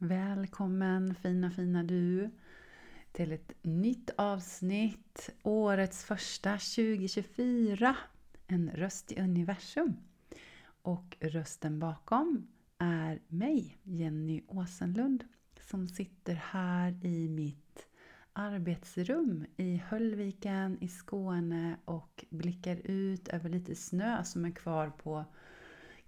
Välkommen fina fina du till ett nytt avsnitt, årets första 2024. En röst i universum. Och rösten bakom är mig, Jenny Åsenlund, som sitter här i mitt arbetsrum i Höllviken i Skåne och blickar ut över lite snö som är kvar på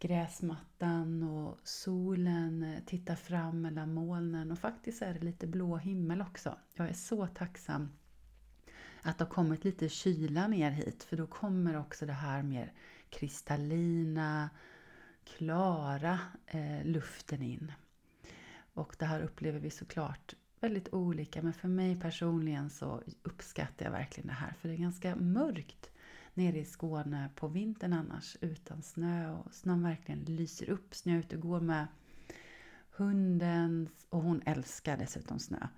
gräsmattan och solen eh, tittar fram mellan molnen och faktiskt är det lite blå himmel också. Jag är så tacksam att det har kommit lite kyla ner hit för då kommer också det här mer kristallina, klara eh, luften in. Och det här upplever vi såklart väldigt olika men för mig personligen så uppskattar jag verkligen det här för det är ganska mörkt nere i Skåne på vintern annars utan snö och snön verkligen lyser upp. Snö ute går med hunden och hon älskar dessutom snö.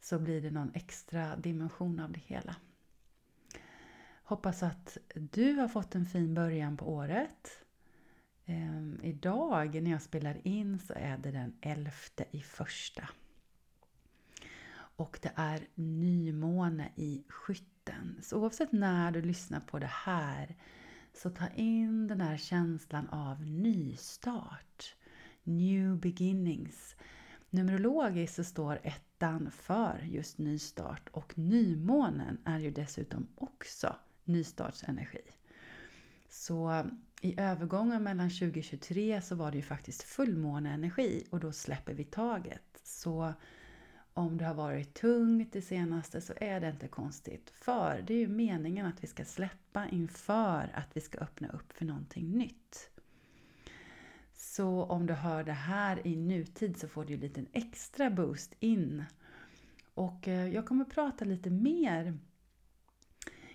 Så blir det någon extra dimension av det hela. Hoppas att du har fått en fin början på året. Ehm, idag när jag spelar in så är det den 11 i första. Och det är nymåne i skytten. Så oavsett när du lyssnar på det här så ta in den här känslan av nystart. New beginnings. Numerologiskt så står ettan för just nystart och nymånen är ju dessutom också nystartsenergi. Så i övergången mellan 2023 så var det ju faktiskt fullmåneenergi och då släpper vi taget. Så om det har varit tungt det senaste så är det inte konstigt. För det är ju meningen att vi ska släppa inför att vi ska öppna upp för någonting nytt. Så om du hör det här i nutid så får du ju en liten extra boost in. Och eh, jag kommer prata lite mer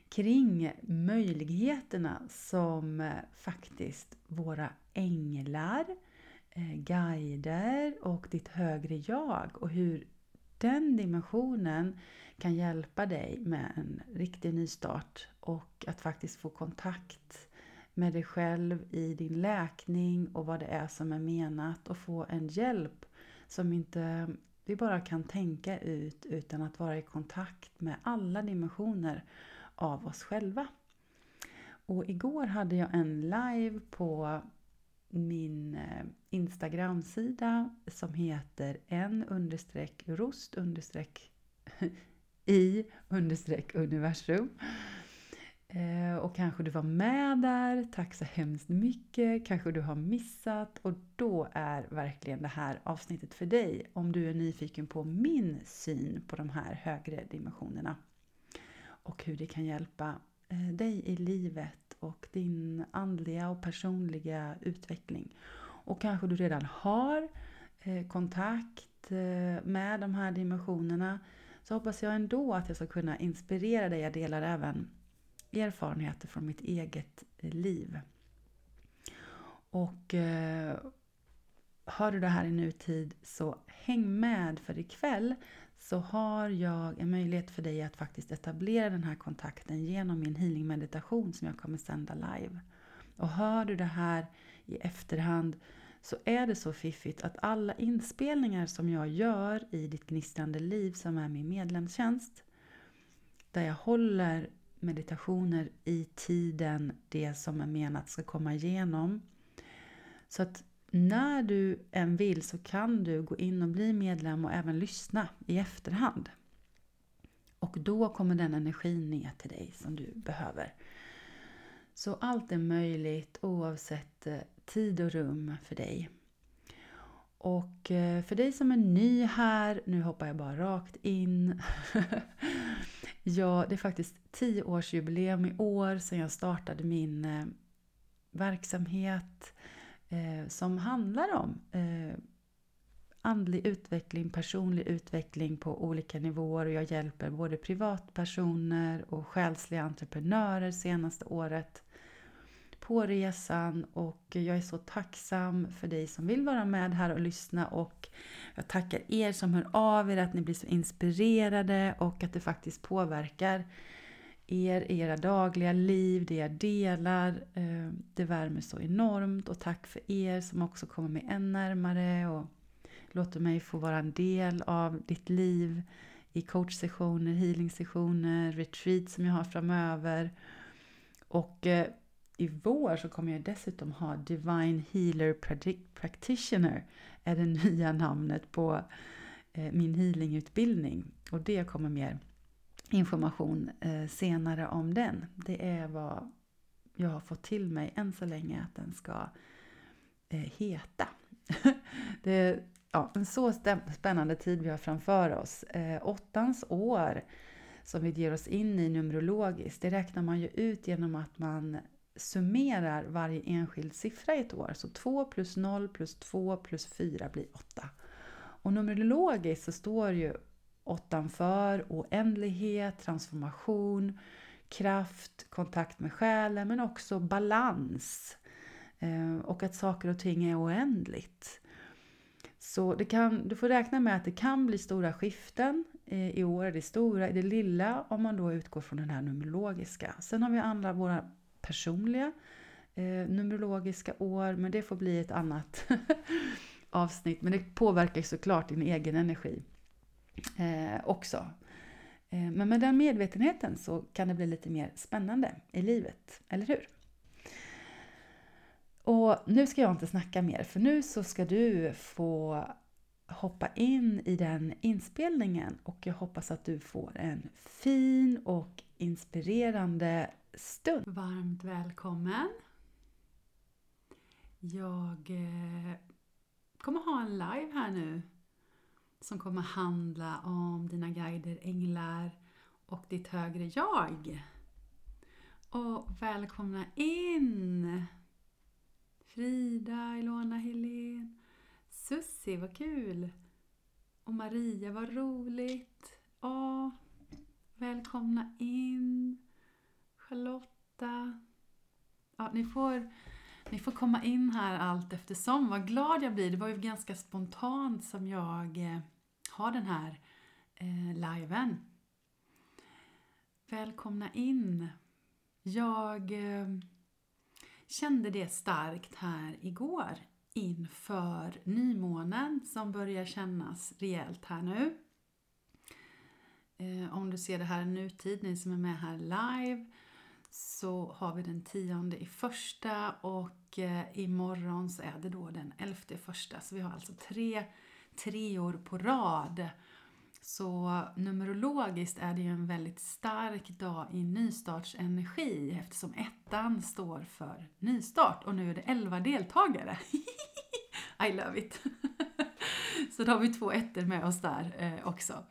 kring möjligheterna som eh, faktiskt våra änglar, eh, guider och ditt högre jag och hur den dimensionen kan hjälpa dig med en riktig nystart och att faktiskt få kontakt med dig själv i din läkning och vad det är som är menat och få en hjälp som inte vi bara kan tänka ut utan att vara i kontakt med alla dimensioner av oss själva. Och igår hade jag en live på min eh, Instagram-sida som heter en understreck rost understreck i understreck universum. Eh, och kanske du var med där, tack så hemskt mycket. Kanske du har missat och då är verkligen det här avsnittet för dig om du är nyfiken på min syn på de här högre dimensionerna. Och hur det kan hjälpa eh, dig i livet och din andliga och personliga utveckling. Och kanske du redan har eh, kontakt eh, med de här dimensionerna så hoppas jag ändå att jag ska kunna inspirera dig. Jag delar även erfarenheter från mitt eget eh, liv. Och hör du det här i nutid så häng med för ikväll så har jag en möjlighet för dig att faktiskt etablera den här kontakten genom min healing meditation som jag kommer sända live. Och hör du det här i efterhand så är det så fiffigt att alla inspelningar som jag gör i ditt gnistrande liv som är min medlemstjänst där jag håller meditationer i tiden det som är menat ska komma igenom. Så att när du än vill så kan du gå in och bli medlem och även lyssna i efterhand. Och då kommer den energin ner till dig som du behöver. Så allt är möjligt oavsett eh, tid och rum för dig. Och eh, för dig som är ny här, nu hoppar jag bara rakt in. ja, det är faktiskt 10-årsjubileum i år sedan jag startade min eh, verksamhet eh, som handlar om andlig utveckling, personlig utveckling på olika nivåer och jag hjälper både privatpersoner och själsliga entreprenörer senaste året på resan och jag är så tacksam för dig som vill vara med här och lyssna och jag tackar er som hör av er att ni blir så inspirerade och att det faktiskt påverkar er i era dagliga liv, det jag delar. Eh, det värmer så enormt och tack för er som också kommer mig än närmare och låter mig få vara en del av ditt liv i coachsessioner, healingsessioner, retreat som jag har framöver. Och eh, i vår så kommer jag dessutom ha Divine Healer Practitioner, är det nya namnet på eh, min healingutbildning. Och det kommer mer information eh, senare om den. Det är vad jag har fått till mig än så länge att den ska eh, heta. det är ja, en så spännande tid vi har framför oss. Åttans år som vi ger oss in i numerologiskt, det räknar man ju ut genom att man summerar varje enskild siffra i ett år. Så 2 plus 0 plus 2 plus 4 blir 8. Och numerologiskt så står ju 8 för oändlighet, transformation, kraft, kontakt med själen men också balans. Eh, och att saker och ting är oändligt. Så det kan, du får räkna med att det kan bli stora skiften eh, i år, det stora i det lilla, om man då utgår från den här numerologiska. Sen har vi andra våra personliga eh, numerologiska år, men det får bli ett annat avsnitt. Men det påverkar såklart din egen energi eh, också. Eh, men med den medvetenheten så kan det bli lite mer spännande i livet, eller hur? Och nu ska jag inte snacka mer, för nu så ska du få hoppa in i den inspelningen och jag hoppas att du får en fin och inspirerande stund. Varmt välkommen! Jag eh, kommer ha en live här nu som kommer handla om dina guider, änglar och ditt högre jag. Och välkomna in! Frida, Ilona, Helen, Sussi, vad kul! Och Maria, vad roligt! Åh, välkomna in! Charlotta. Ja, ni får, ni får komma in här allt eftersom. Vad glad jag blir. Det var ju ganska spontant som jag eh, har den här eh, liven. Välkomna in. Jag eh, kände det starkt här igår inför nymånen som börjar kännas rejält här nu. Eh, om du ser det här i nutid, ni som är med här live, så har vi den tionde i första och eh, imorgon så är det då den elfte i första. Så vi har alltså tre treor på rad. Så numerologiskt är det ju en väldigt stark dag i nystartsenergi eftersom ettan står för nystart och nu är det elva deltagare. I love it! så då har vi två ettor med oss där eh, också.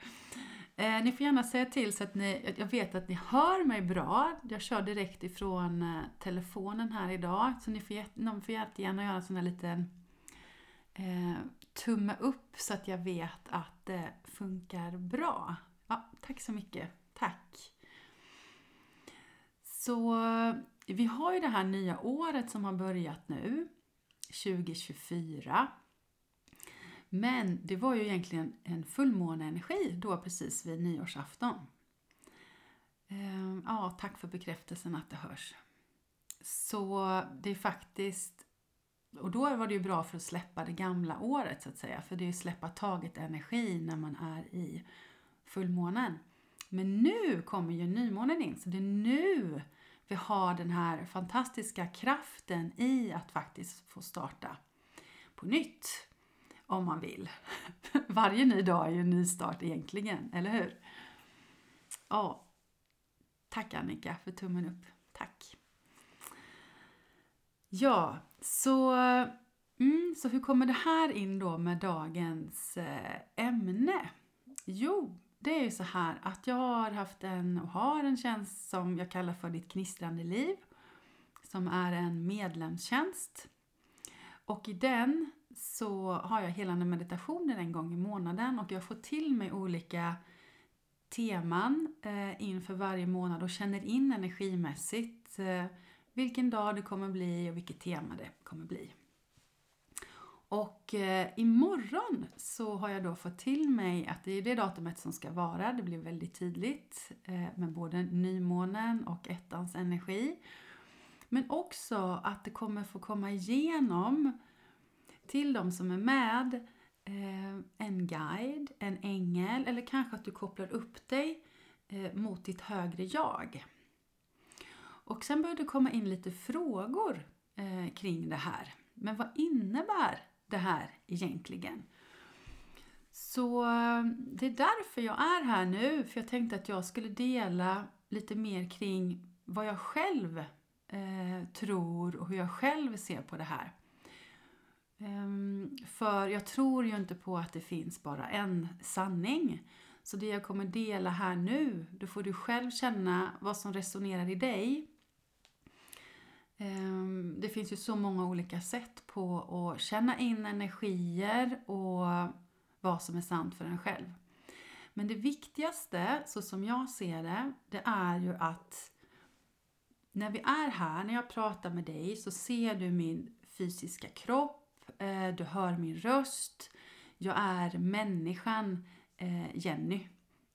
Eh, ni får gärna säga till så att ni, jag vet att ni hör mig bra. Jag kör direkt ifrån eh, telefonen här idag. Så ni får, någon får jättegärna göra en sån här liten eh, tumme upp så att jag vet att det funkar bra. Ja, tack så mycket. Tack! Så vi har ju det här nya året som har börjat nu, 2024. Men det var ju egentligen en fullmåneenergi då precis vid nyårsafton. Ehm, ja, tack för bekräftelsen att det hörs. Så det är faktiskt, och då var det ju bra för att släppa det gamla året så att säga, för det är ju släppa taget energi när man är i fullmånen. Men nu kommer ju nymånen in, så det är nu vi har den här fantastiska kraften i att faktiskt få starta på nytt om man vill. Varje ny dag är ju en ny start egentligen, eller hur? Ja, tack Annika för tummen upp. Tack! Ja, så, mm, så hur kommer det här in då med dagens eh, ämne? Jo, det är ju så här att jag har haft en och har en tjänst som jag kallar för Ditt knistrande liv som är en medlemstjänst. Och i den så har jag helande meditationer en gång i månaden och jag får till mig olika teman eh, inför varje månad och känner in energimässigt eh, vilken dag det kommer bli och vilket tema det kommer bli. Och eh, imorgon så har jag då fått till mig att det är det datumet som ska vara. Det blir väldigt tydligt eh, med både nymånen och ettans energi. Men också att det kommer få komma igenom till de som är med eh, en guide, en ängel eller kanske att du kopplar upp dig eh, mot ditt högre jag. Och sen börjar det komma in lite frågor eh, kring det här. Men vad innebär det här egentligen? Så det är därför jag är här nu, för jag tänkte att jag skulle dela lite mer kring vad jag själv eh, tror och hur jag själv ser på det här. Ehm, för jag tror ju inte på att det finns bara en sanning. Så det jag kommer dela här nu, då får du själv känna vad som resonerar i dig. Ehm, det finns ju så många olika sätt på att känna in energier och vad som är sant för en själv. Men det viktigaste, så som jag ser det, det är ju att när vi är här, när jag pratar med dig, så ser du min fysiska kropp, Eh, du hör min röst, jag är människan eh, Jenny.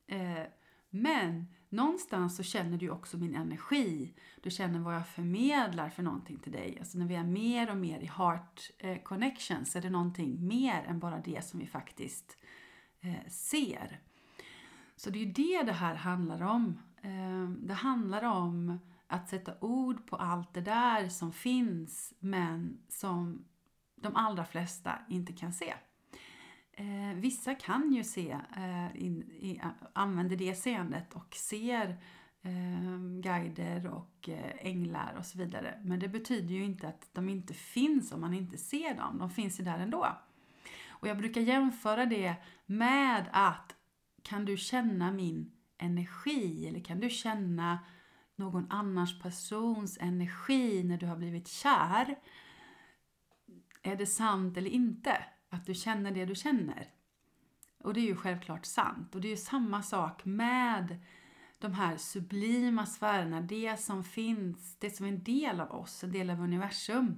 Eh, men någonstans så känner du också min energi. Du känner vad jag förmedlar för någonting till dig. Alltså när vi är mer och mer i heart connection så är det någonting mer än bara det som vi faktiskt ser. Så det är ju det det här handlar om. Det handlar om att sätta ord på allt det där som finns men som de allra flesta inte kan se. Eh, vissa kan ju se, eh, in, i, använder det seendet och ser eh, guider och eh, änglar och så vidare. Men det betyder ju inte att de inte finns om man inte ser dem. De finns ju där ändå. Och jag brukar jämföra det med att kan du känna min energi eller kan du känna någon annans persons energi när du har blivit kär. Är det sant eller inte? Att du känner det du känner? Och det är ju självklart sant. Och det är ju samma sak med de här sublima sfärerna, det som finns, det som är en del av oss, en del av universum.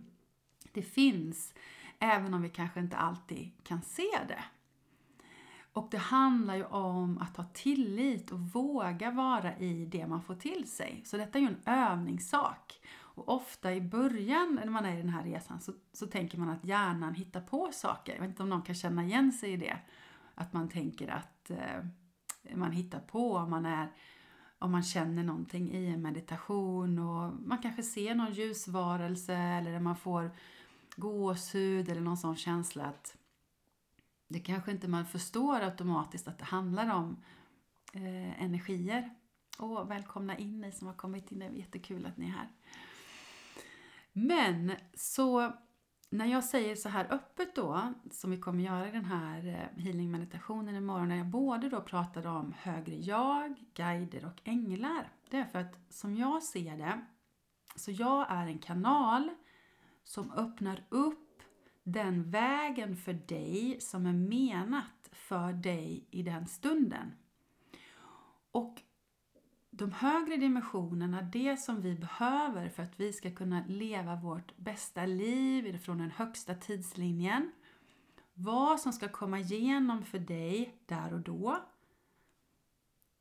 Det finns, även om vi kanske inte alltid kan se det. Och det handlar ju om att ha tillit och våga vara i det man får till sig. Så detta är ju en övningssak. Och ofta i början när man är i den här resan så, så tänker man att hjärnan hittar på saker. Jag vet inte om någon kan känna igen sig i det. Att man tänker att eh, man hittar på om man, är, om man känner någonting i en meditation och man kanske ser någon ljusvarelse eller man får gåshud eller någon sån känsla att det kanske inte man förstår automatiskt att det handlar om eh, energier. Och välkomna in ni som har kommit in, det är jättekul att ni är här. Men så när jag säger så här öppet då, som vi kommer göra i den här eh, healingmeditationen healing meditationen imorgon, när jag både då pratade om högre jag, guider och änglar. Det är för att som jag ser det, så jag är en kanal som öppnar upp den vägen för dig som är menat för dig i den stunden. Och de högre dimensionerna, det som vi behöver för att vi ska kunna leva vårt bästa liv från den högsta tidslinjen. Vad som ska komma igenom för dig där och då.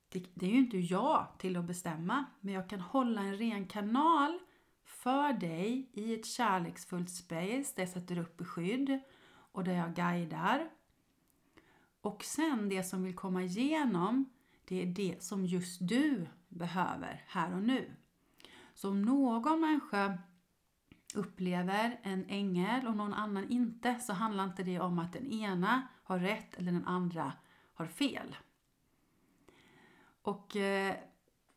Det, det är ju inte jag till att bestämma, men jag kan hålla en ren kanal för dig i ett kärleksfullt space där jag sätter upp beskydd och där jag guidar. Och sen det som vill komma igenom, det är det som just du behöver här och nu. Så om någon människa upplever en ängel och någon annan inte så handlar inte det om att den ena har rätt eller den andra har fel. Och eh,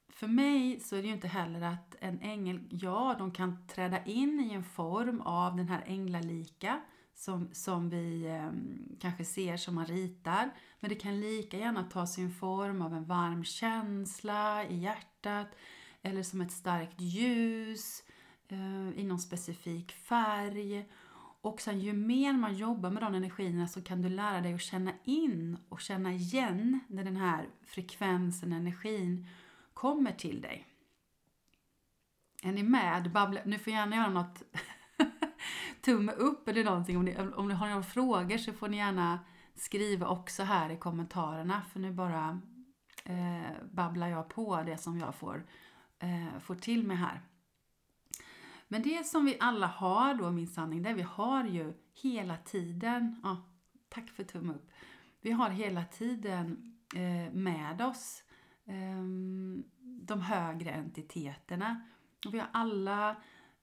för mig så är det ju inte heller att en ängel, ja de kan träda in i en form av den här änglalika som, som vi eh, kanske ser som man ritar. Men det kan lika gärna ta sin form av en varm känsla i hjärtat eller som ett starkt ljus eh, i någon specifik färg. Och sen ju mer man jobbar med de energierna så kan du lära dig att känna in och känna igen när den här frekvensen, energin kommer till dig. Är ni med? Babbla. Nu får gärna göra något tumme upp eller någonting. Om ni, om ni har några frågor så får ni gärna skriva också här i kommentarerna. För nu bara eh, babblar jag på det som jag får, eh, får till mig här. Men det som vi alla har då, min sanning, det vi har ju hela tiden, ja, tack för tumme upp. vi har hela tiden eh, med oss eh, de högre entiteterna. Vi har alla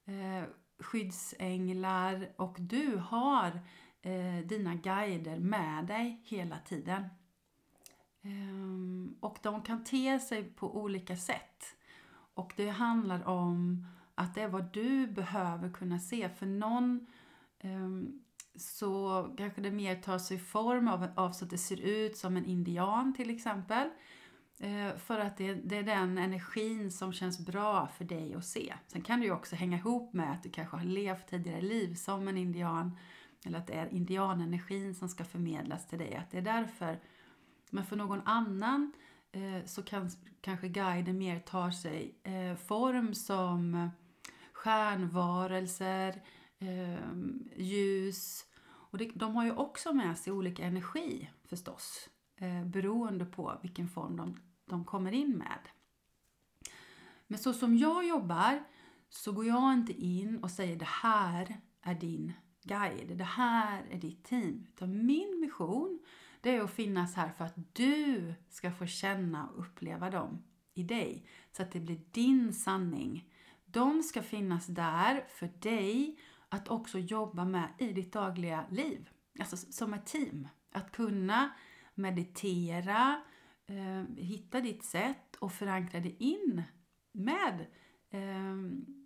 eh, skyddsänglar och du har eh, dina guider med dig hela tiden. Ehm, och de kan te sig på olika sätt. Och det handlar om att det är vad du behöver kunna se. För någon ehm, så kanske det mer tar sig form av, av så att det ser ut som en indian till exempel. Eh, för att det, det, är den energin som känns bra för dig att se. Sen kan det ju också hänga ihop med att du kanske har levt tidigare liv som en indian. Eller att det är indianenergin som ska förmedlas till dig. Att det är därför. Men för någon annan eh, så kan kanske guiden mer tar sig eh, form som stjärnvarelser, ehm, ljus. Och det, de har ju också med sig olika energi förstås, beroende på vilken form de, de kommer in med. Men så som jag jobbar så går jag inte in och säger det här är din guide, det här är ditt team. Utan min mission det är att finnas här för att du ska få känna och uppleva dem i dig. Så att det blir din sanning de ska finnas där för dig att också jobba med i ditt dagliga liv. Alltså som ett team. Att kunna meditera, eh, hitta ditt sätt och förankra det in med eh,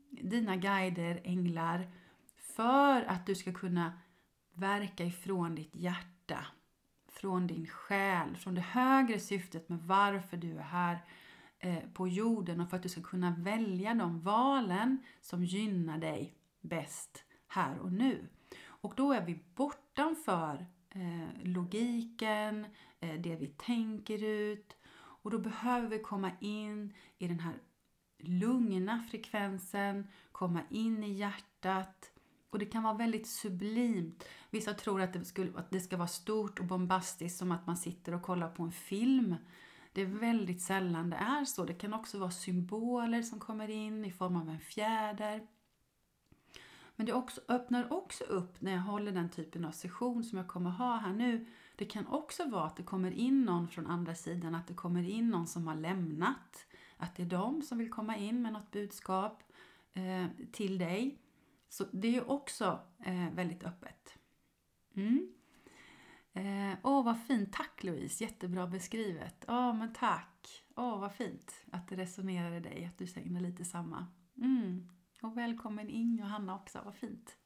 dina guider, änglar för att du ska kunna verka ifrån ditt hjärta, från din själ, från det högre syftet med varför du är här Eh, på jorden och för att du ska kunna välja de valen som gynnar dig bäst här och nu. Och då är vi bortanför Eh, logiken, eh, det vi tänker ut och då behöver vi komma in i den här lugna frekvensen, komma in i hjärtat och det kan vara väldigt sublimt. Vissa tror att det, skulle, att det ska vara stort och bombastiskt som att man sitter och kollar på en film. Det är väldigt sällan det är så. Det kan också vara symboler som kommer in i form av en fjäder. Men det också, öppnar också upp när jag håller den typen av session som jag kommer ha här nu. Det kan också vara att det kommer in någon från andra sidan, att det kommer in någon som har lämnat. Att det är de som vill komma in med något budskap eh, till dig. Så det är också eh, väldigt öppet. Mm. Eh, åh, eh, oh, vad fint. Tack Louise. Jättebra beskrivet. Åh, oh, men tack. Åh, oh, vad fint att det resonerar i dig, att du känner lite samma. Mm. Och välkommen in Johanna också. Vad fint.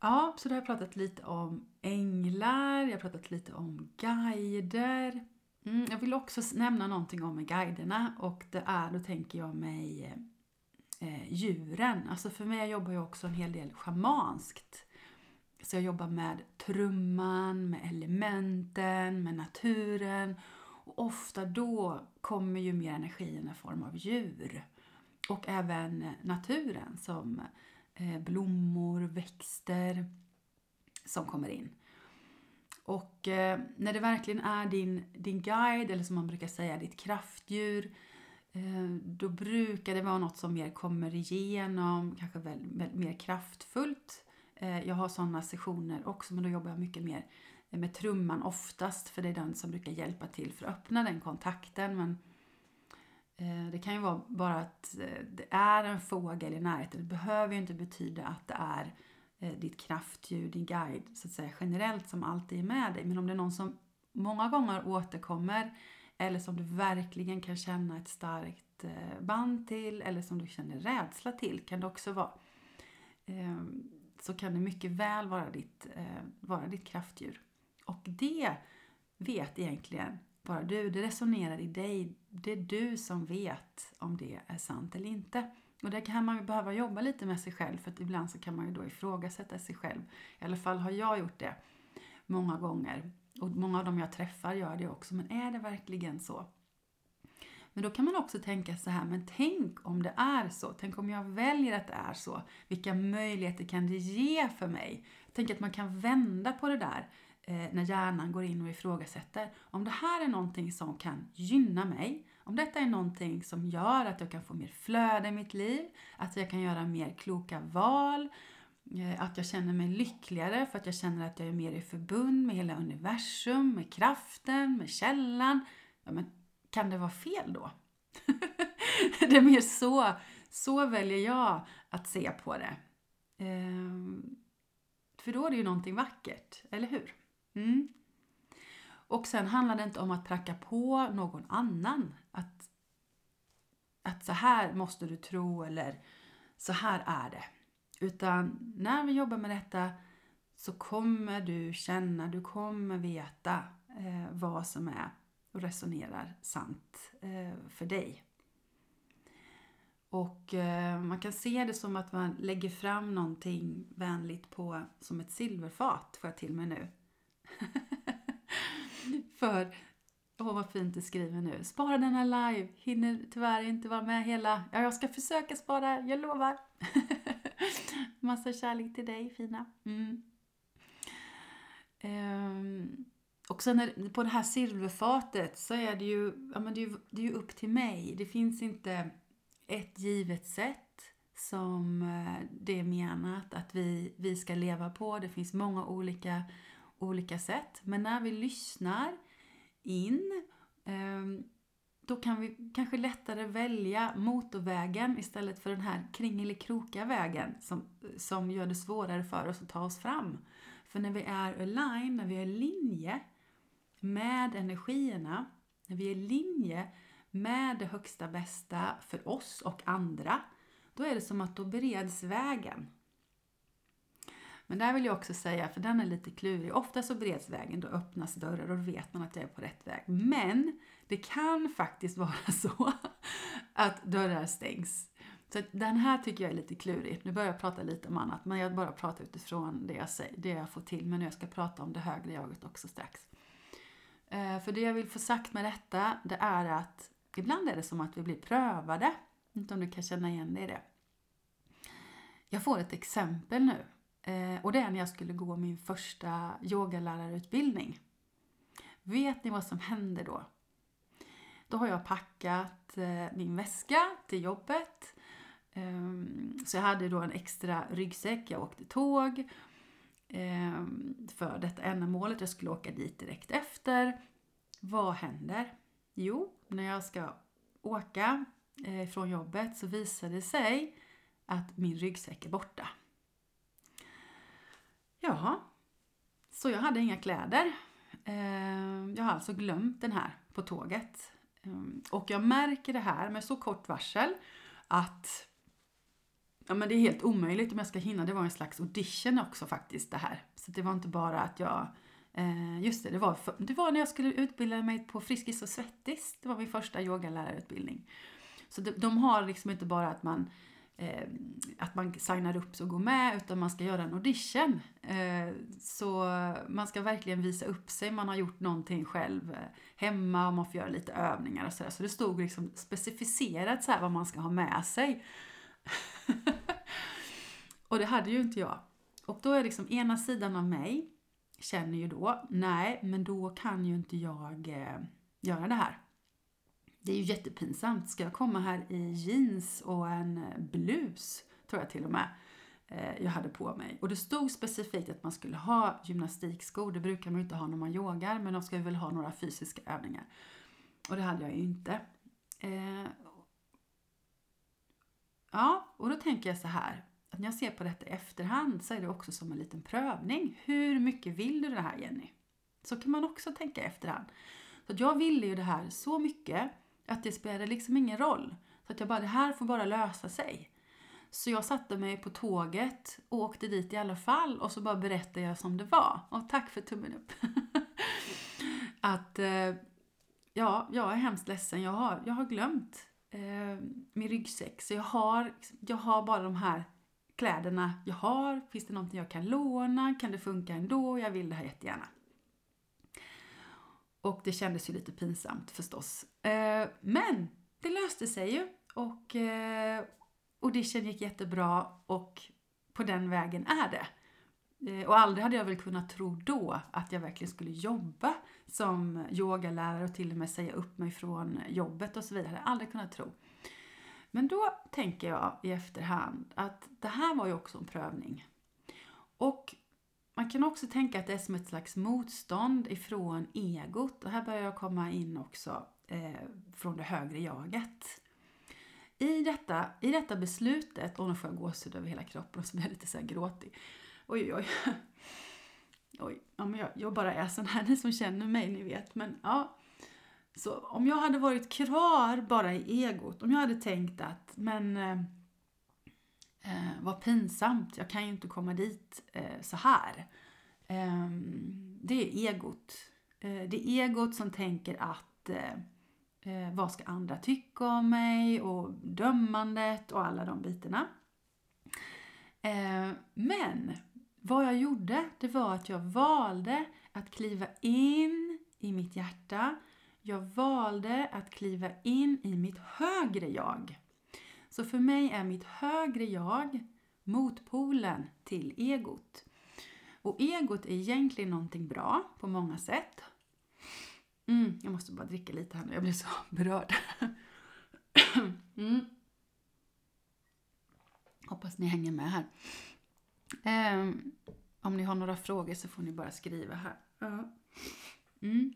Ja, så då har jag pratat lite om änglar, jag har pratat lite om guider. Mm, jag vill också nämna någonting om guiderna och det är, då tänker jag mig eh, eh djuren. Alltså för mig jobbar jag också en hel del schamanskt. Så jag jobbar med trumman, med elementen, med naturen. Och ofta då kommer ju mer energin i form av djur. Och även naturen som eh, blommor, växter som kommer in. Och eh, när det verkligen är din, din guide, eller som man brukar säga, ditt kraftdjur, eh, då brukar det vara något som mer kommer igenom, kanske väl, väl mer kraftfullt jag har sådana sessioner också men då jobbar jag mycket mer med trumman oftast för det är den som brukar hjälpa till för att öppna den kontakten. Men eh, Eh, det kan ju vara bara att eh, det är en fågel i närheten. Det behöver ju inte betyda att det är eh, ditt kraftdjur, din guide så att säga generellt som alltid är med dig. Men om det är någon som många gånger återkommer eller som du verkligen kan känna ett starkt band till eller som du känner rädsla till kan det också vara så kan det mycket väl vara ditt, vara ditt kraftdjur. Och det vet egentligen bara du. Det resonerar i dig. Det är du som vet om det är sant eller inte. Och där kan man ju behöva jobba lite med sig själv för att ibland så kan man ju då ifrågasätta sig själv. I alla fall har jag gjort det många gånger. Och många av dem jag träffar gör det också. Men är det verkligen så? Men då kan man också tänka så här, men tänk om det är så? Tänk om jag väljer att det är så? Vilka möjligheter kan det ge för mig? Tänk att man kan vända på det där Eh, när hjärnan går in och ifrågasätter. Om det här är någonting som kan gynna mig, om detta är någonting som gör att jag kan få mer flöde i mitt liv, att jag kan göra mer kloka val, Eh, att jag känner mig lyckligare för att jag känner att jag är mer i förbund med hela universum, med kraften, med källan. Ja, men kan det vara fel då? det är mer så, så väljer jag att se på det. Ehm, för då är det ju någonting vackert, eller hur? Mm. Och sen handlar det inte om att pracka på någon annan att, att så här måste du tro eller så här är det. Utan när vi jobbar med detta så kommer du känna, du kommer veta eh, vad som är och resonerar sant eh, för dig. Och eh, man kan se det som att man lägger fram någonting vänligt på som ett silverfat, får jag till mig nu. För, åh vad fint du skriver nu. Spara denna live, hinner tyvärr inte vara med hela. Ja, jag ska försöka spara, jag lovar. Massa kärlek till dig fina. Mm. Um, och sen när, på det här silverfatet så är det ju, ja, men det är ju, det är ju upp till mig. Det finns inte ett givet sätt som eh, det är menat att vi, vi ska leva på. Det finns många olika, olika sätt. Men när vi lyssnar in ehm, då kan vi kanske lättare välja motorvägen istället för den här kringelikrokiga vägen som, som gör det svårare för oss att ta oss fram. För när vi är align, när vi är i linje med energierna, när vi är i linje med det högsta bästa för oss och andra, då är det som att då bereds vägen. Men där vill jag också säga, för den är lite klurig, ofta så bereds vägen, då öppnas dörrar och då vet man att jag är på rätt väg. Men det kan faktiskt vara så att dörrar stängs. Så den här tycker jag är lite klurig. Nu börjar jag prata lite om annat, men jag bara pratar utifrån det jag, säger, det jag får till Men Jag ska prata om det högre jaget också strax. Eh, för det jag vill få sagt med detta, det är att ibland är det som att vi blir prövade. Inte om du kan känna igen dig i det. Jag får ett exempel nu. Eh, och det är när jag skulle gå min första yogalärarutbildning. Vet ni vad som händer då? Då har jag packat eh, min väska till jobbet. Ehm, så jag hade då en extra ryggsäck, jag åkte tåg ehm, för detta ändamålet. Jag skulle åka dit direkt efter. Vad händer? Jo, när jag ska åka eh, från jobbet så visar det sig att min ryggsäck är borta. Ja, så jag hade inga kläder. Ehm, jag har alltså glömt den här på tåget. Ehm, och jag märker det här med så kort varsel att ja, men det är helt omöjligt om jag ska hinna. Det var en slags audition också faktiskt det här. Så det var inte bara att jag eh, Just det, det var, för, det var när jag skulle utbilda mig på Friskis och Svettis. Det var min första yogalärarutbildning. Så de, de har liksom inte bara att man eh, att man signar upp och går med utan man ska göra en audition. Eh, så man ska verkligen visa upp sig, man har gjort någonting själv eh, hemma och man får göra lite övningar och sådär. Så det stod liksom specificerat så här vad man ska ha med sig. och det hade ju inte jag. Och då är liksom ena sidan av mig känner ju då, nej men då kan ju inte jag eh, göra det här. Det är ju jättepinsamt. Ska jag komma här i jeans och en blus, tror jag till och med, eh, jag hade på mig. Och det stod specifikt att man skulle ha gymnastikskor. Det brukar man ju inte ha när man yogar, men de ska ju väl ha några fysiska övningar. Och det hade jag ju inte. Eh, ja, och då tänker jag så här. Att när jag ser på detta i efterhand så är det också som en liten prövning. Hur mycket vill du det här Jenny? Så kan man också tänka i efterhand. Så jag ville ju det här så mycket att det spelade liksom ingen roll. Så att jag bara, det här får bara lösa sig. Så jag satte mig på tåget och åkte dit i alla fall och så bara berättade jag som det var. Och tack för tummen upp. att eh, ja, jag är hemskt ledsen. Jag har, jag har glömt eh, min ryggsäck. Så jag har, jag har bara de här kläderna jag har. Finns det någonting jag kan låna? Kan det funka ändå? Jag vill det här jättegärna. Och det kändes ju lite pinsamt förstås. Eh, men det löste sig ju och eh, audition gick jättebra och på den vägen är det. Eh, och aldrig hade jag väl kunnat tro då att jag verkligen skulle jobba som yogalärare och till och med säga upp mig från jobbet och så vidare. Aldrig kunnat tro. Men då tänker jag i efterhand att det här var ju också en prövning. Och man kan också tänka att det är som ett slags motstånd ifrån egot. Och här börjar jag komma in också eh, från det högre jaget. I detta, I detta beslutet, och nu får jag gåshud över hela kroppen och så blir jag lite så här gråtig. Oj, oj, oj. Oj, ja, men jag, jag bara är sån här, ni som känner mig, ni vet. Men ja, så om jag hade varit kvar bara i egot, om jag hade tänkt att, men eh, eh, vad pinsamt, jag kan ju inte komma dit eh, så här. Eh, det är egot. Eh, det är egot som tänker att eh, eh, vad ska andra tycka om mig och dömandet och alla de bitarna. Eh, men vad jag gjorde, det var att jag valde att kliva in i mitt hjärta. Jag valde att kliva in i mitt högre jag. Så för mig är mitt högre jag motpolen till egot. Och egot är egentligen någonting bra på många sätt. Mm, jag måste bara dricka lite här nu, jag blir så berörd. Mm. Hoppas ni hänger med här. Um, om ni har några frågor så får ni bara skriva här. Mm.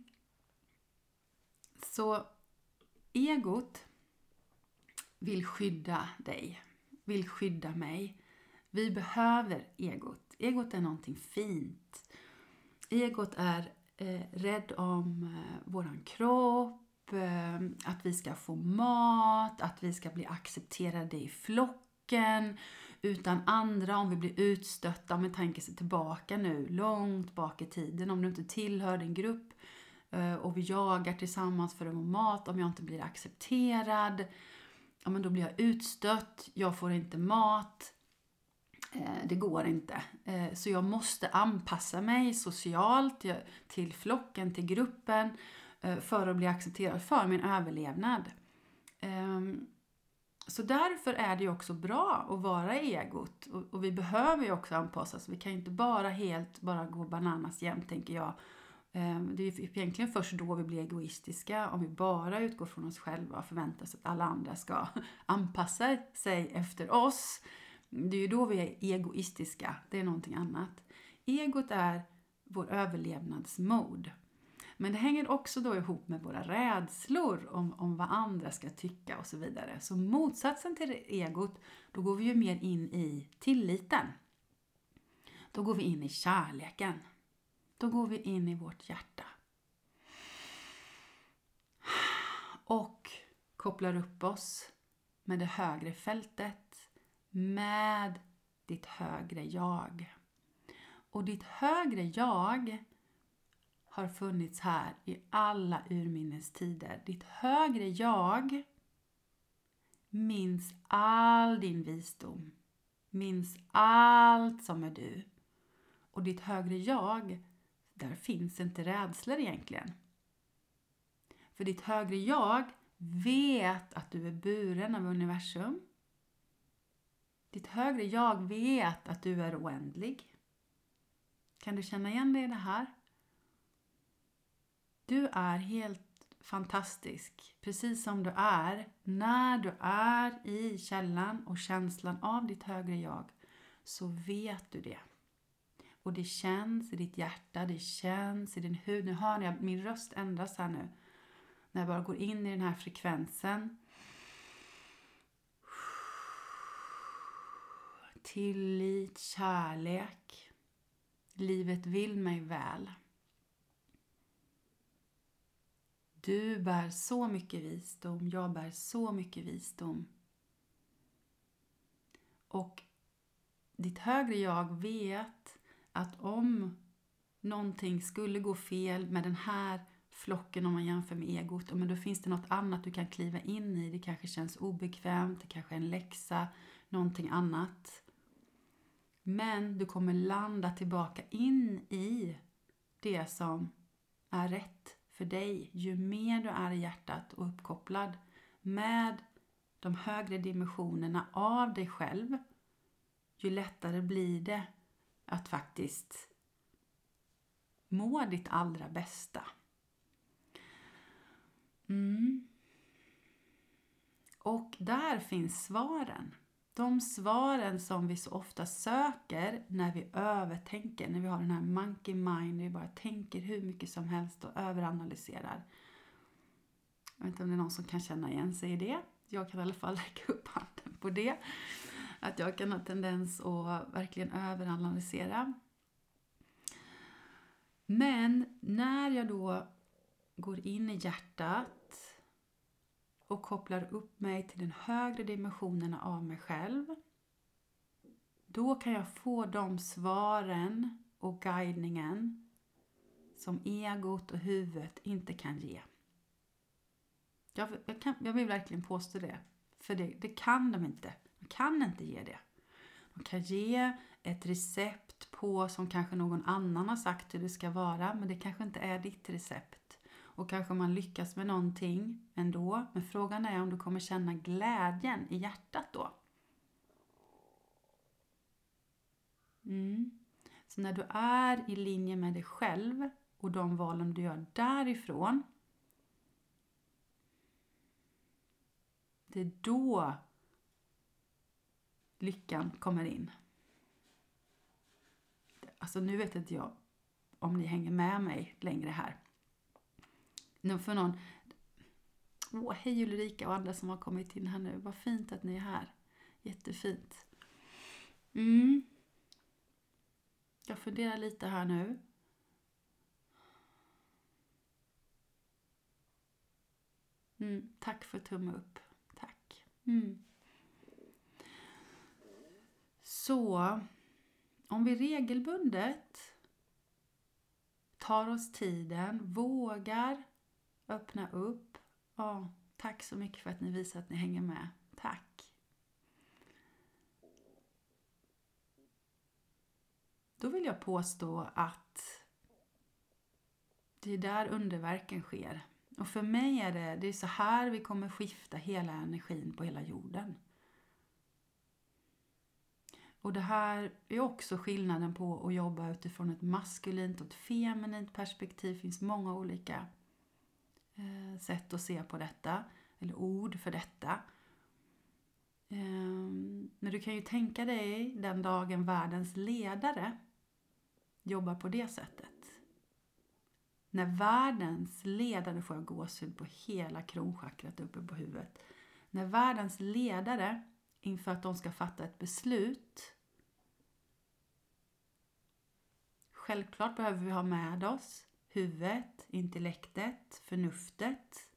Så egot vill skydda dig, vill skydda mig. Vi behöver egot. Egot är någonting fint. Egot är eh, rädd om eh, våran kropp, eh, att vi ska få mat, att vi ska bli accepterade i flocken, utan andra, om vi blir utstötta, om vi tänker sig tillbaka nu, långt bak i tiden, om du inte tillhör din grupp eh, och vi jagar tillsammans för att få mat, om jag inte blir accepterad, ja men då blir jag utstött, jag får inte mat, eh, det går inte. Eh, så jag måste anpassa mig socialt till flocken, till gruppen eh, för att bli accepterad, för min överlevnad. Ehm, så därför är det ju också bra att vara egot. Och, och, vi behöver ju också anpassa oss. Vi kan ju inte bara helt bara gå bananas jämt, tänker jag. Ehm, det är ju egentligen först då vi blir egoistiska, om vi bara utgår från oss själva och förväntar oss att alla andra ska anpassa sig efter oss. Det är ju då vi är egoistiska, det är någonting annat. Egot är vår överlevnadsmode. Men det hänger också då ihop med våra rädslor om, om vad andra ska tycka och så vidare. Så motsatsen till egot, då går vi ju mer in i tilliten. Då går vi in i kärleken. Då går vi in i vårt hjärta. Och kopplar upp oss med det högre fältet, med ditt högre jag. Och ditt högre jag har funnits här i alla urminnes tider. Ditt högre jag minns all din visdom, minns allt som är du. Och ditt högre jag, där finns inte rädslor egentligen. För ditt högre jag vet att du är buren av universum. Ditt högre jag vet att du är oändlig. Kan du känna igen dig i det här? Du är helt fantastisk, precis som du är. När du är i källan och känslan av ditt högre jag så vet du det. Och det känns i ditt hjärta, det känns i din hud. Nu hör ni min röst ändras här nu. När jag bara går in i den här frekvensen. Tillit, kärlek. Livet vill mig väl. Du bär så mycket visdom, jag bär så mycket visdom. Och ditt högre jag vet att om någonting skulle gå fel med den här flocken om man jämför med egot, men då finns det något annat du kan kliva in i. Det kanske känns obekvämt, det kanske är en läxa, någonting annat. Men du kommer landa tillbaka in i det som är rätt för dig ju mer du är i hjärtat och uppkopplad med de högre dimensionerna av dig själv, ju lättare blir det att faktiskt må ditt allra bästa. Mm. Och där finns svaren. de svaren som vi så ofta söker när vi övertänker, när vi har den här monkey mind, när vi bara tänker hur mycket som helst och överanalyserar. Jag vet inte om det är någon som kan känna igen sig i det. Jag kan i alla fall lägga upp handen på det. Att jag kan ha tendens att verkligen överanalysera. Men när jag då går in i hjärtat och kopplar upp mig till den högre dimensionen av mig själv. Då kan jag få de svaren och guidningen som egot och huvudet inte kan ge. Jag, jag, kan, jag vill verkligen påstå det. För det, det kan de inte. De kan inte ge det. De kan ge ett recept på som kanske någon annan har sagt hur det ska vara men det kanske inte är ditt recept. Och kanske man lyckas med någonting ändå. Men frågan är om du kommer känna glädjen i hjärtat då. Mm. Så när du är i linje med dig själv och de valen du gör därifrån. Det är då lyckan kommer in. Alltså nu vet inte jag om ni hänger med mig längre här. Nu för någon... Åh, hej Ulrika och andra som har kommit in här nu. Vad fint att ni är här. Jättefint. Mm. Jag funderar lite här nu. Mm, tack för tumme upp. Tack. Mm. Så, om vi regelbundet tar oss tiden, vågar öppna upp. Ja, tack så mycket för att ni visar att ni hänger med. Tack! Då vill jag påstå att det är där underverken sker. Och för mig är det, det är så här vi kommer skifta hela energin på hela jorden. Och det här är också skillnaden på att jobba utifrån ett maskulint och ett feminint perspektiv. Det finns många olika eh, sätt att se på detta, eller ord för detta. Ehm, men du kan ju tänka dig den dagen världens ledare jobbar på det sättet. När världens ledare får jag gåshud på hela kronchakrat uppe på huvudet. När världens ledare inför att de ska fatta ett beslut. Självklart behöver vi ha med oss huvudet, intellektet, förnuftet.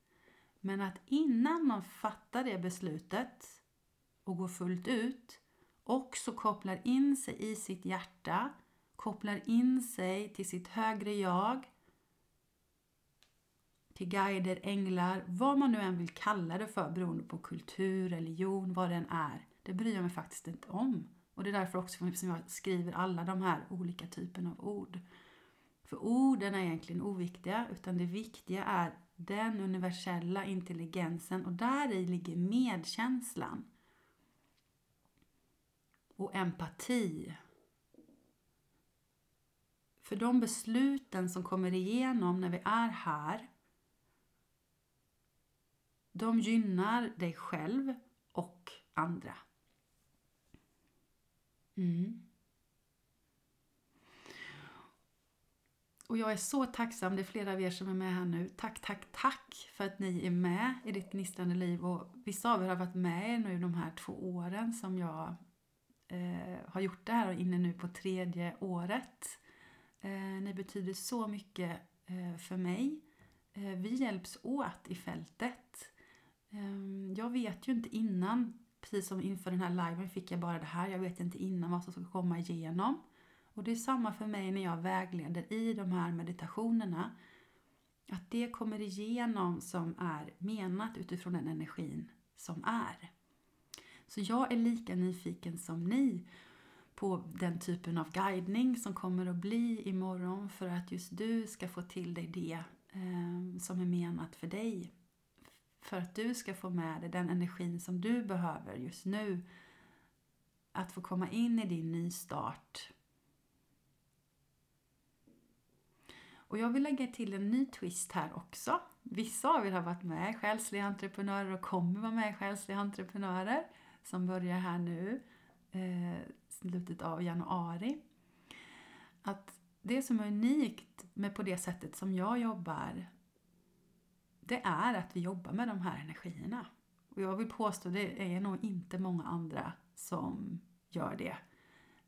Men att innan man fattar det beslutet och går fullt ut också kopplar in sig i sitt hjärta, kopplar in sig till sitt högre jag, guider, änglar, vad man nu än vill kalla det för beroende på kultur, religion, vad det än är. Det bryr jag mig faktiskt inte om. Och det är därför också som jag skriver alla de här olika typerna av ord. För orden är egentligen oviktiga, utan det viktiga är den universella intelligensen och där i ligger medkänslan. Och empati. För de besluten som kommer igenom när vi är här de gynnar dig själv och andra. Mm. Och jag är så tacksam, det är flera av er som är med här nu. Tack, tack, tack för att ni är med i ditt gnistrande liv. Och vissa av er har varit med nu de här två åren som jag eh, har gjort det här och inne nu på tredje året. Eh, ni betyder så mycket eh, för mig. Eh, vi hjälps åt i fältet. Ehm, jag vet ju inte innan, precis som inför den här liven fick jag bara det här. Jag vet inte innan vad som ska komma igenom. Och det är samma för mig när jag vägleder i de här meditationerna. Att det kommer igenom som är menat utifrån den energin som är. Så jag är lika nyfiken som ni på den typen av guidning som kommer att bli imorgon för att just du ska få till dig det eh, som är menat för dig för att du ska få med dig den energin som du behöver just nu. Att få komma in i din nystart. Och jag vill lägga till en ny twist här också. Vissa av er har varit med i Själsliga entreprenörer och kommer vara med i Själsliga entreprenörer. som börjar här nu, eh, slutet av januari. Att det som är unikt med på det sättet som jag jobbar, det är att vi jobbar med de här energierna. Och jag vill påstå det är nog inte många andra som gör det.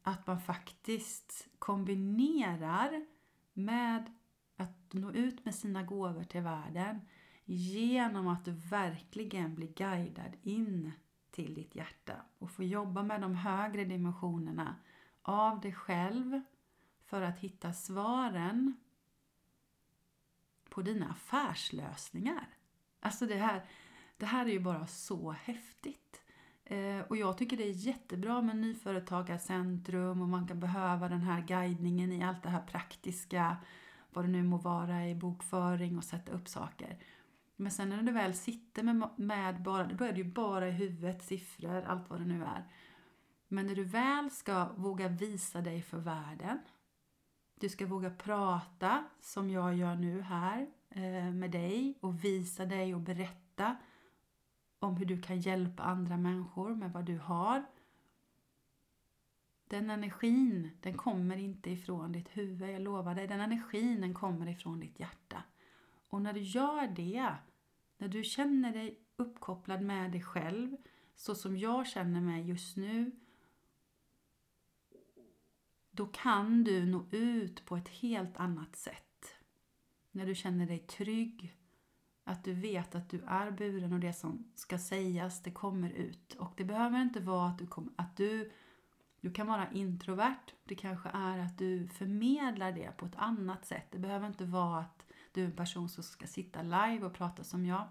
Att man faktiskt kombinerar med att nå ut med sina gåvor till världen genom att du verkligen blir guidad in till ditt hjärta och får jobba med de högre dimensionerna av dig själv för att hitta svaren på dina affärslösningar. Alltså det här, det här är ju bara så häftigt. Eh, och jag tycker det är jättebra med nyföretagarcentrum och man kan behöva den här guidningen i allt det här praktiska, vad det nu må vara i bokföring och sätta upp saker. Men sen när du väl sitter med, med bara, då är det ju bara i huvudet, siffror, allt vad det nu är. Men när du väl ska våga visa dig för världen, du ska våga prata som jag gör nu här eh, med dig och visa dig och berätta om hur du kan hjälpa andra människor med vad du har. Den energin, den kommer inte ifrån ditt huvud, jag lovar dig. Den energin, den kommer ifrån ditt hjärta. Och när du gör det, när du känner dig uppkopplad med dig själv, så som jag känner mig just nu, då kan du nå ut på ett helt annat sätt. När du känner dig trygg, att du vet att du är buren och det som ska sägas, det kommer ut. Och det behöver inte vara att du, kom, att du, du kan vara introvert. Det kanske är att du förmedlar det på ett annat sätt. Det behöver inte vara att du är en person som ska sitta live och prata som jag.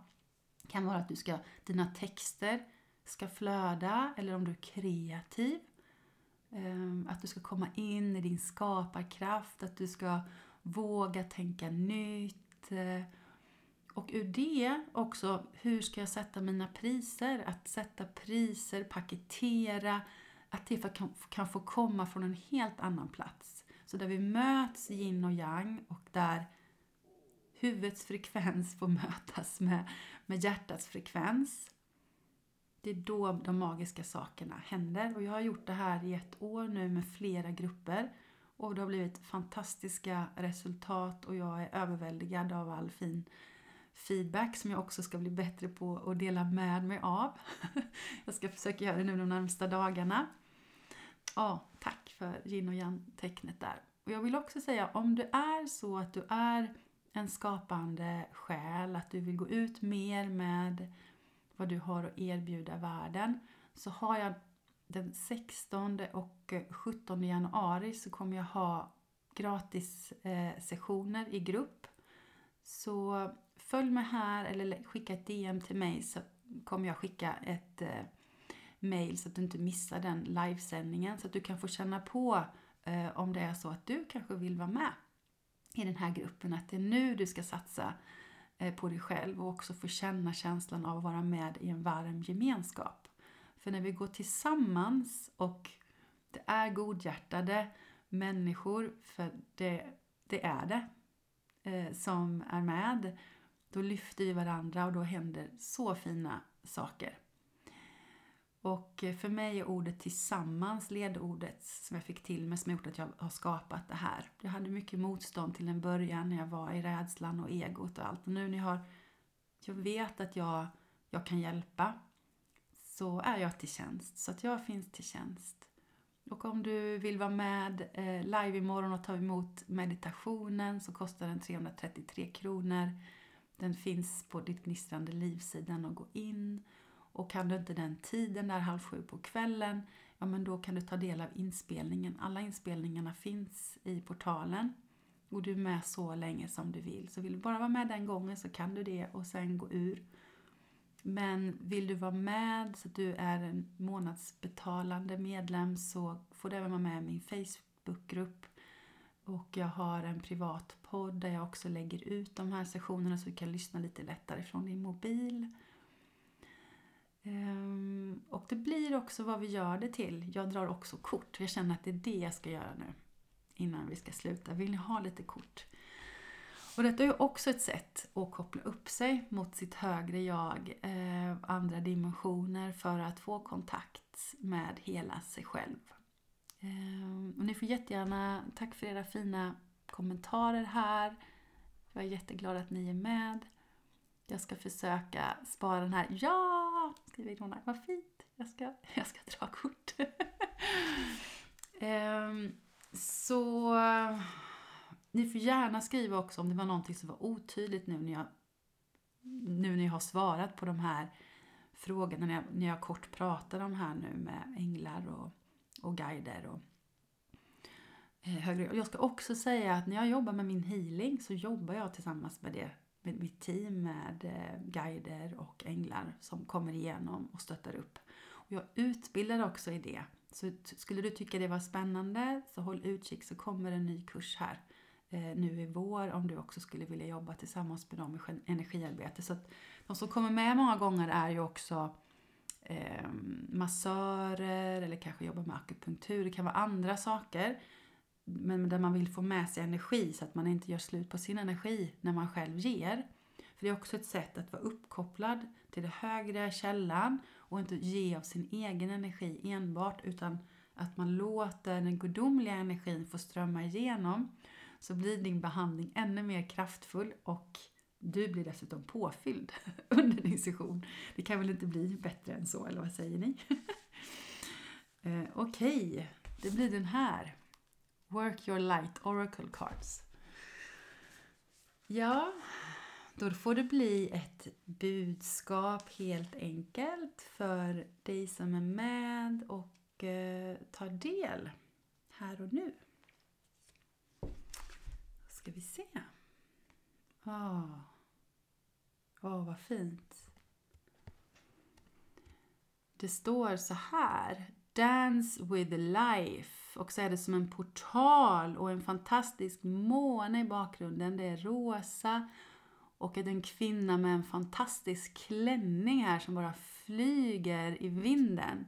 Det kan vara att du ska, dina texter ska flöda eller om du är kreativ. Ehm, att du ska komma in i din skaparkraft, att du ska våga tänka nytt. Eh, och ur det också, hur ska jag sätta mina priser? Att sätta priser, paketera, att det kan, kan få komma från en helt annan plats. Så där vi möts yin och yang och där huvudets frekvens får mötas med, med hjärtats frekvens. Det är då de magiska sakerna händer. Och jag har gjort det här i ett år nu med flera grupper. Och det har blivit fantastiska resultat och jag är överväldigad av all fin feedback som jag också ska bli bättre på att dela med mig av. Jag ska försöka göra det nu de närmsta dagarna. Ja, tack för yin och yang-tecknet där. Och jag vill också säga, om det är så att du är en skapande själ, att du vill gå ut mer med vad du har att erbjuda världen, så har jag den 16 och eh, 17 januari så kommer jag ha gratis eh, sessioner i grupp. Så följ mig här eller skicka ett DM till mig så kommer jag skicka ett eh, mail så att du inte missar den livesändningen. Så att du kan få känna på om det är så att du kanske vill vara med i den här gruppen. Att det är nu du ska satsa Eh, på dig själv och också få känna känslan av att vara med i en varm gemenskap. För när vi går tillsammans och det är godhjärtade människor, för det, det är det, eh, som är med då lyfter vi varandra och då händer så fina saker. Och eh, för mig är ordet tillsammans ledordet som jag fick till mig som har gjort att jag har skapat det här. Jag hade mycket motstånd till en början när jag var i rädslan och egot och allt. Och nu när jag har, jag vet att jag, jag kan hjälpa så är jag till tjänst. Så att jag finns till tjänst. Och om du vill vara med eh, live imorgon och ta emot meditationen så kostar den 333 kronor. Den finns på ditt gnistrande livsidan och gå in. Och kan du inte den tiden där halv sju på kvällen, ja men då kan du ta del av inspelningen. Alla inspelningarna finns i portalen. Och du är med så länge som du vill. Så vill du bara vara med den gången så kan du det och sen gå ur. Men vill du vara med så att du är en månadsbetalande medlem så får du även vara med i min Facebookgrupp och jag har en privat podd där jag också lägger ut de här sessionerna så du kan lyssna lite lättare från din mobil. Ehm, och det blir också vad vi gör det till. Jag drar också kort. Jag känner att det är det jag ska göra nu innan vi ska sluta. Vill ni ha lite kort? Och detta är ju också ett sätt att koppla upp sig mot sitt högre jag, eh, andra dimensioner för att få kontakt med hela sig själv. Ehm, och ni får jättegärna, tack för era fina kommentarer här. Jag är jätteglad att ni är med. Jag ska försöka spara den här. Ja! Skriver Ilona. Vad fint! Jag ska, jag ska dra kort. um, så ni får gärna skriva också om det var någonting som var otydligt nu när jag, nu när jag har svarat på de här frågorna, när jag, när jag kort pratar om här nu med änglar och, och guider. Och, eh, högre. Jag ska också säga att när jag jobbar med min healing så jobbar jag tillsammans med det med mitt team med eh, guider och änglar som kommer igenom och stöttar upp. Och jag utbildar också i det. Så skulle du tycka det var spännande så håll utkik så kommer en ny kurs här eh, nu i vår om du också skulle vilja jobba tillsammans med dem i energiarbete. Så att de som kommer med många gånger är ju också eh, massörer eller kanske jobbar med akupunktur. Det kan vara andra saker men där man vill få med sig energi så att man inte gör slut på sin energi när man själv ger. För det är också ett sätt att vara uppkopplad till den högre källan och inte ge av sin egen energi enbart utan att man låter den gudomliga energin få strömma igenom så blir din behandling ännu mer kraftfull och du blir dessutom påfylld under din session. Det kan väl inte bli bättre än så, eller vad säger ni? Eh, okej, okay. det blir den här. Work Your Light Oracle Cards. Ja, då får det bli ett budskap helt enkelt för dig som är med och eh, tar del här och nu. Då ska vi se. Åh, oh. oh, vad fint. Det står så här. Dance with life och så är det som en portal och en fantastisk måne i bakgrunden. Det är rosa och är en kvinna med en fantastisk klänning här som bara flyger i vinden.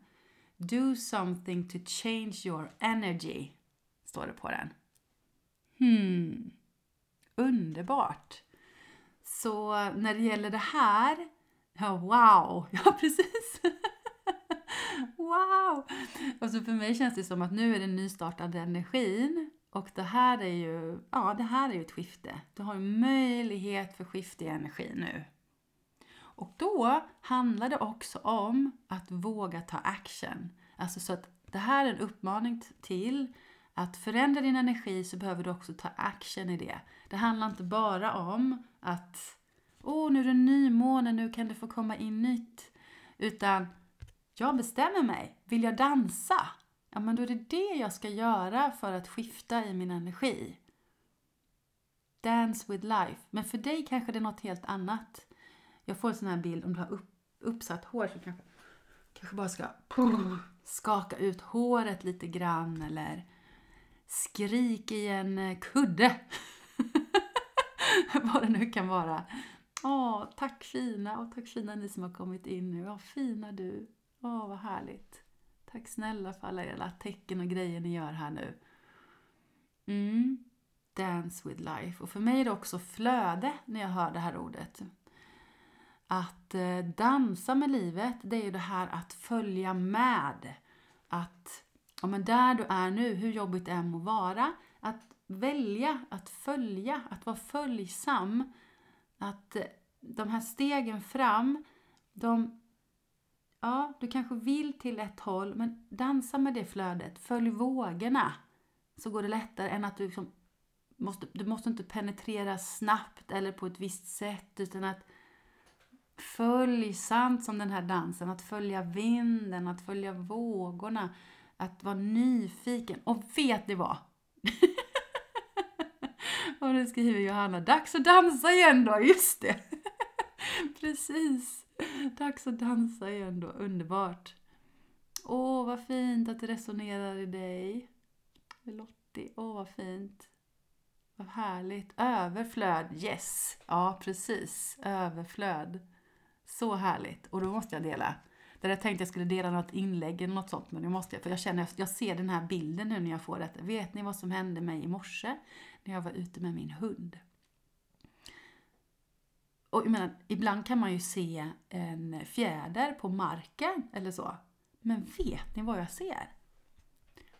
Do something to change your energy, står det på den. Hmm, underbart! Så när det gäller det här, ja wow, ja precis! Wow! Och så för mig känns det som att nu är det nystartad energin. Och det här är ju, ja det här är ju ett skifte. Du har ju möjlighet för skifte i energi nu. Och då handlar det också om att våga ta action. Alltså så att det här är en uppmaning till att förändra din energi så behöver du också ta action i det. Det handlar inte bara om att åh, nu är det nymåne, nu kan det få komma in nytt. Utan jag bestämmer mig. Vill jag dansa? Ja, men då är det det jag ska göra för att skifta i min energi. Dance with life. Men för dig kanske det är något helt annat. Jag får en sån här bild om du har upp, uppsatt hår så kanske, kanske bara ska skaka ut håret lite grann eller skrik i en eh, kudde. Vad det nu kan vara. Åh, tack fina och tack fina ni som har kommit in nu. Vad fina du. Åh, vad härligt. Tack snälla för alla era tecken och grejer ni gör här nu. Mm. Dance with life. Och för mig är det också flöde när jag hör det här ordet. Att eh, dansa med livet, det är ju det här att följa med. Att, ja men där du är nu, hur jobbigt det än må vara, att välja, att följa, att vara följsam. Att eh, de här stegen fram, de Ja, du kanske vill till ett håll, men dansa med det flödet. Följ vågorna. Så går det lättare än att du liksom måste, du måste inte penetrera snabbt eller på ett visst sätt, utan att följ sant som den här dansen, att följa vinden, att följa vågorna, att vara nyfiken. Och vet ni vad? och nu skriver Johanna, dags att dansa igen då, just det! Precis! Dags att dansa igen då, underbart. Åh, vad fint att det resonerar i dig. Lottie, åh vad fint. Vad härligt. Överflöd, yes. Ja, precis. Överflöd. Så härligt. Och då måste jag dela. Där jag tänkte jag skulle dela något inlägg eller något sånt, men nu måste jag, för jag känner, jag ser den här bilden nu när jag får detta. Vet ni vad som hände mig i morse när jag var ute med min hund? Och jag menar, ibland kan man ju se en fjäder på marken eller så. Men vet ni vad jag ser?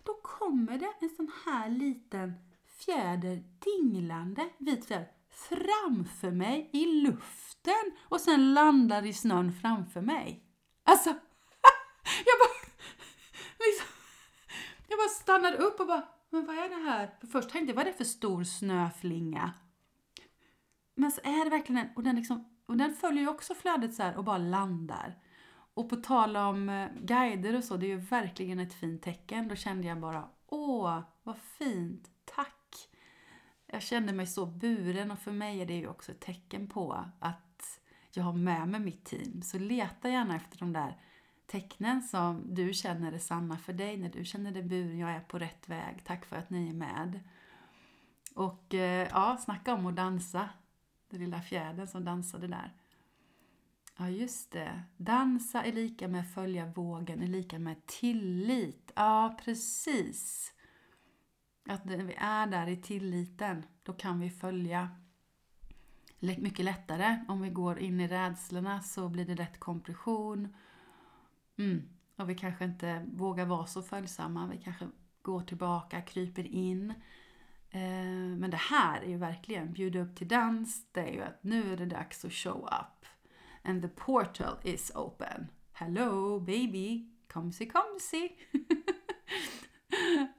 Då kommer det en sån här liten fjäder dinglande, vit fjäder, framför mig i luften och sen landar i snön framför mig. Alltså, jag bara, liksom, jag bara stannade upp och bara, men vad är det här? För först tänkte jag, vad är det för stor snöflinga? Men så är det verkligen en, och den, liksom, och den följer ju också flödet så här och bara landar. Och på tal om eh, guider och så, det är ju verkligen ett fint tecken. Då kände jag bara, åh, vad fint, tack! Jag kände mig så buren och för mig är det ju också ett tecken på att jag har med mig mitt team. Så leta gärna efter de där tecknen som du känner är sanna för dig, när du känner dig buren, jag är på rätt väg, tack för att ni är med. Och eh, ja, snacka om att dansa. Den lilla fjädern som dansade där. Ja, just det. Dansa är lika med följa vågen, är lika med tillit. Ja, precis. Att när vi är där i tilliten, då kan vi följa mycket lättare. Om vi går in i rädslorna så blir det lätt kompression. Mm. Och vi kanske inte vågar vara så följsamma. Vi kanske går tillbaka, kryper in. Eh, men det här är ju verkligen bjuda upp till dans. Det är ju att nu är det dags att show up. And the portal is open. Hello baby, komsi komsi.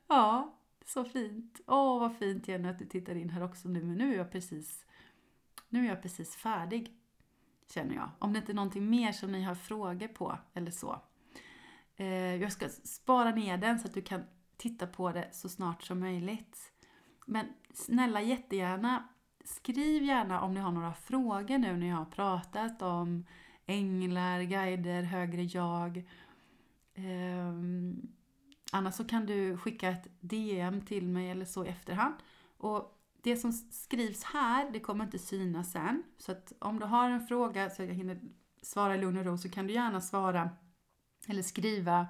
ja, så fint. Åh, vad fint Jenny att du tittar in här också nu. Men nu är jag precis, nu är jag precis färdig. Känner jag. Om det inte är någonting mer som ni har frågor på eller så. Eh, jag ska spara ner den så att du kan titta på det så snart som möjligt. Men snälla jättegärna skriv gärna om ni har några frågor nu när jag har pratat om änglar, guider, högre jag. Um, annars så kan du skicka ett DM till mig eller så i efterhand. Och det som skrivs här, det kommer inte synas sen. Så att om du har en fråga så jag hinner svara i lugn och ro så kan du gärna svara eller skriva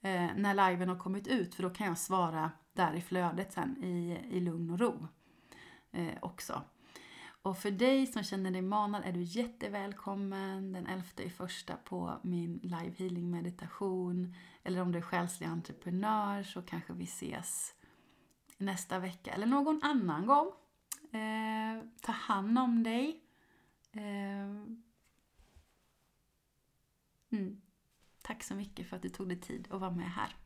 eh, när liven har kommit ut för då kan jag svara där i flödet sen i, i lugn och ro eh, också. Och för dig som känner dig manad är du jättevälkommen den 11 i första på min live healing meditation. Eller om du är själslig entreprenör så kanske vi ses nästa vecka eller någon annan gång. Eh, ta hand om dig. Eh, mm. Tack så mycket för att du tog dig tid att vara med här.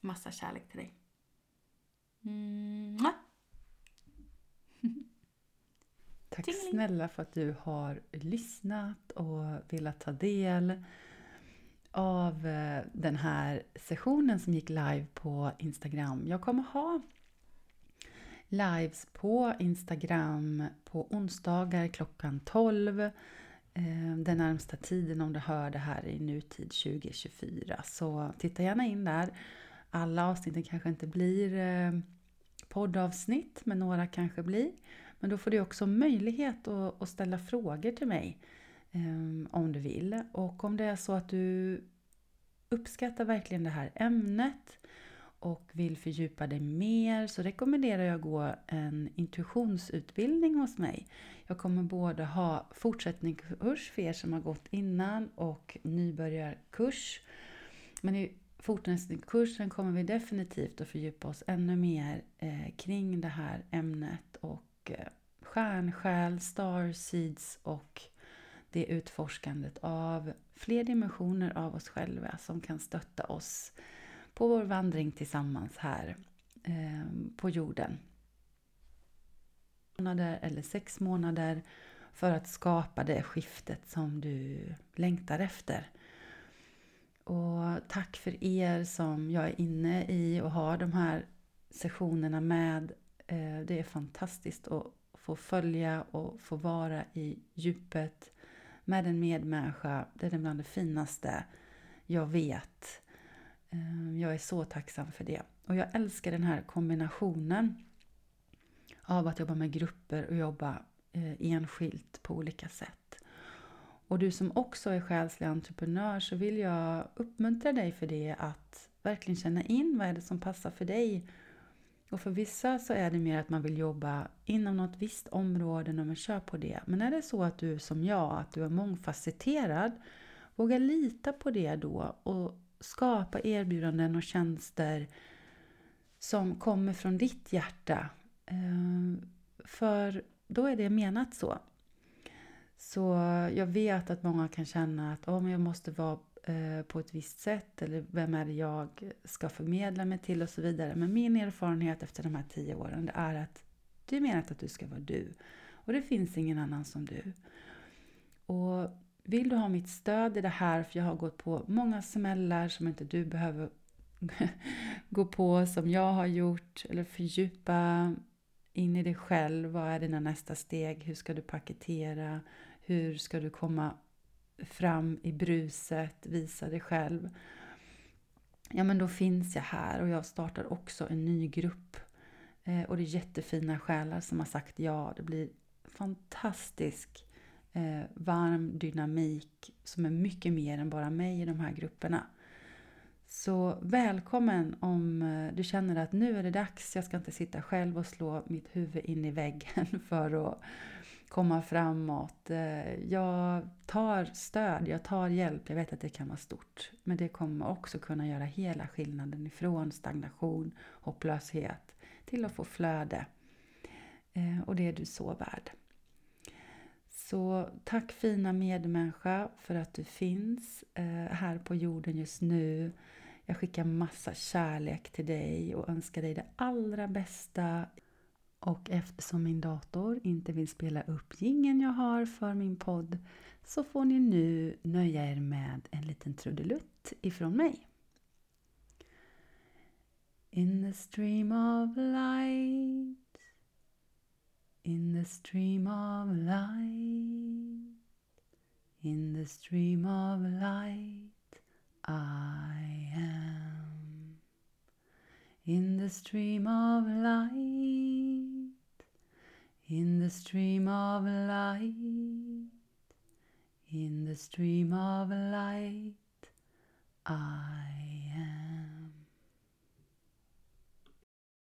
Massa kärlek till dig. Mm. Tack Tingling. snälla för att du har lyssnat och velat ta del av eh, den här sessionen som gick live på Instagram. Jag kommer ha lives på Instagram på onsdagar klockan 12 eh, Eh, den närmsta tiden om du hör det här i nutid 2024. Så titta gärna in där. Alla avsnitten kanske inte blir eh, poddavsnitt, men några kanske blir. Men då får du också möjlighet att, ställa frågor till mig eh, om du vill. Och om det är så att du uppskattar verkligen det här ämnet och vill fördjupa dig mer så rekommenderar jag att gå en intuitionsutbildning hos mig. Jag kommer både ha fortsättningskurs för er som har gått innan och nybörjarkurs. Men i fortsättningskursen kommer vi definitivt att fördjupa oss ännu mer eh, kring det här ämnet och Eh, stjärnsjäl, starseeds och det utforskandet av fler dimensioner av oss själva som kan stötta oss på vår vandring tillsammans här eh, på jorden. Månader eller sex månader för att skapa det skiftet som du längtar efter. Och tack för er som jag är inne i och har de här sessionerna med eh, det är fantastiskt att få följa och få vara i djupet med en medmänniska. Det är bland det finaste jag vet. Ehm, jag är så tacksam för det. Och jag älskar den här kombinationen av att jobba med grupper och jobba eh, enskilt på olika sätt. Och du som också är själslig entreprenör så vill jag uppmuntra dig för det att verkligen känna in vad är det som passar för dig Och för vissa så är det mer att man vill jobba inom något visst område och man kör på det. Men är det så att du som jag, att du är mångfacetterad, våga lita på det då och skapa erbjudanden och tjänster som kommer från ditt hjärta. Eh, för då är det menat så. Så jag vet att många kan känna att oh, men jag måste vara eh, på ett visst sätt eller vem är det jag ska förmedla mig till och så vidare. Men min erfarenhet efter de här tio åren det är att det är menat att du ska vara du. Och det finns ingen annan som du. Och vill du ha mitt stöd i det här, för jag har gått på många smällar som inte du behöver gå på som jag har gjort eller fördjupa in i dig själv. Vad är dina nästa steg? Hur ska du paketera? Hur ska du komma fram i bruset? Visa dig själv. Ja, men då finns jag här och jag startar också en ny grupp. Eh, och det är jättefina själar som har sagt ja. Det blir fantastisk eh, varm dynamik som är mycket mer än bara mig i de här grupperna. Så välkommen om eh, du känner att nu är det dags, jag ska inte sitta själv och slå mitt huvud in i väggen för att komma framåt. Eh, jag tar stöd, jag tar hjälp, jag vet att det kan vara stort. Men det kommer också kunna göra hela skillnaden ifrån stagnation, hopplöshet till att få flöde. Eh, och det är du så värd. Så tack fina medmänniska för att du finns eh, här på jorden just nu. Jag skickar massa kärlek till dig och önskar dig det allra bästa. Och eftersom min dator inte vill spela upp gingen jag har för min podd så får ni nu nöja er med en liten trudelutt ifrån mig. In the stream of light In the stream of light In the stream of light I am in the stream of light, in the stream of light, in the stream of light. I